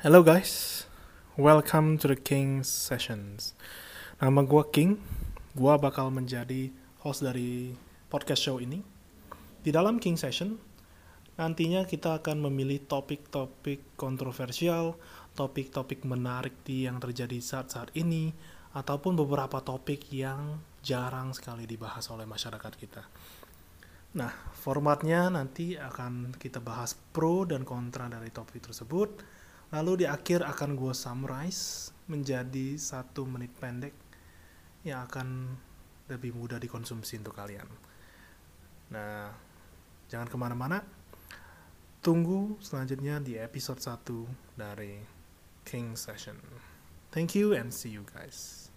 Hello guys, welcome to the King Sessions. Nama gue King, gue bakal menjadi host dari podcast show ini. Di dalam King Session, nantinya kita akan memilih topik-topik kontroversial, topik-topik menarik di yang terjadi saat-saat ini, ataupun beberapa topik yang jarang sekali dibahas oleh masyarakat kita. Nah, formatnya nanti akan kita bahas pro dan kontra dari topik tersebut. Lalu di akhir akan gue summarize menjadi satu menit pendek yang akan lebih mudah dikonsumsi untuk kalian. Nah, jangan ke mana-mana. Tunggu selanjutnya di episode 1 dari King Session. Thank you and see you guys.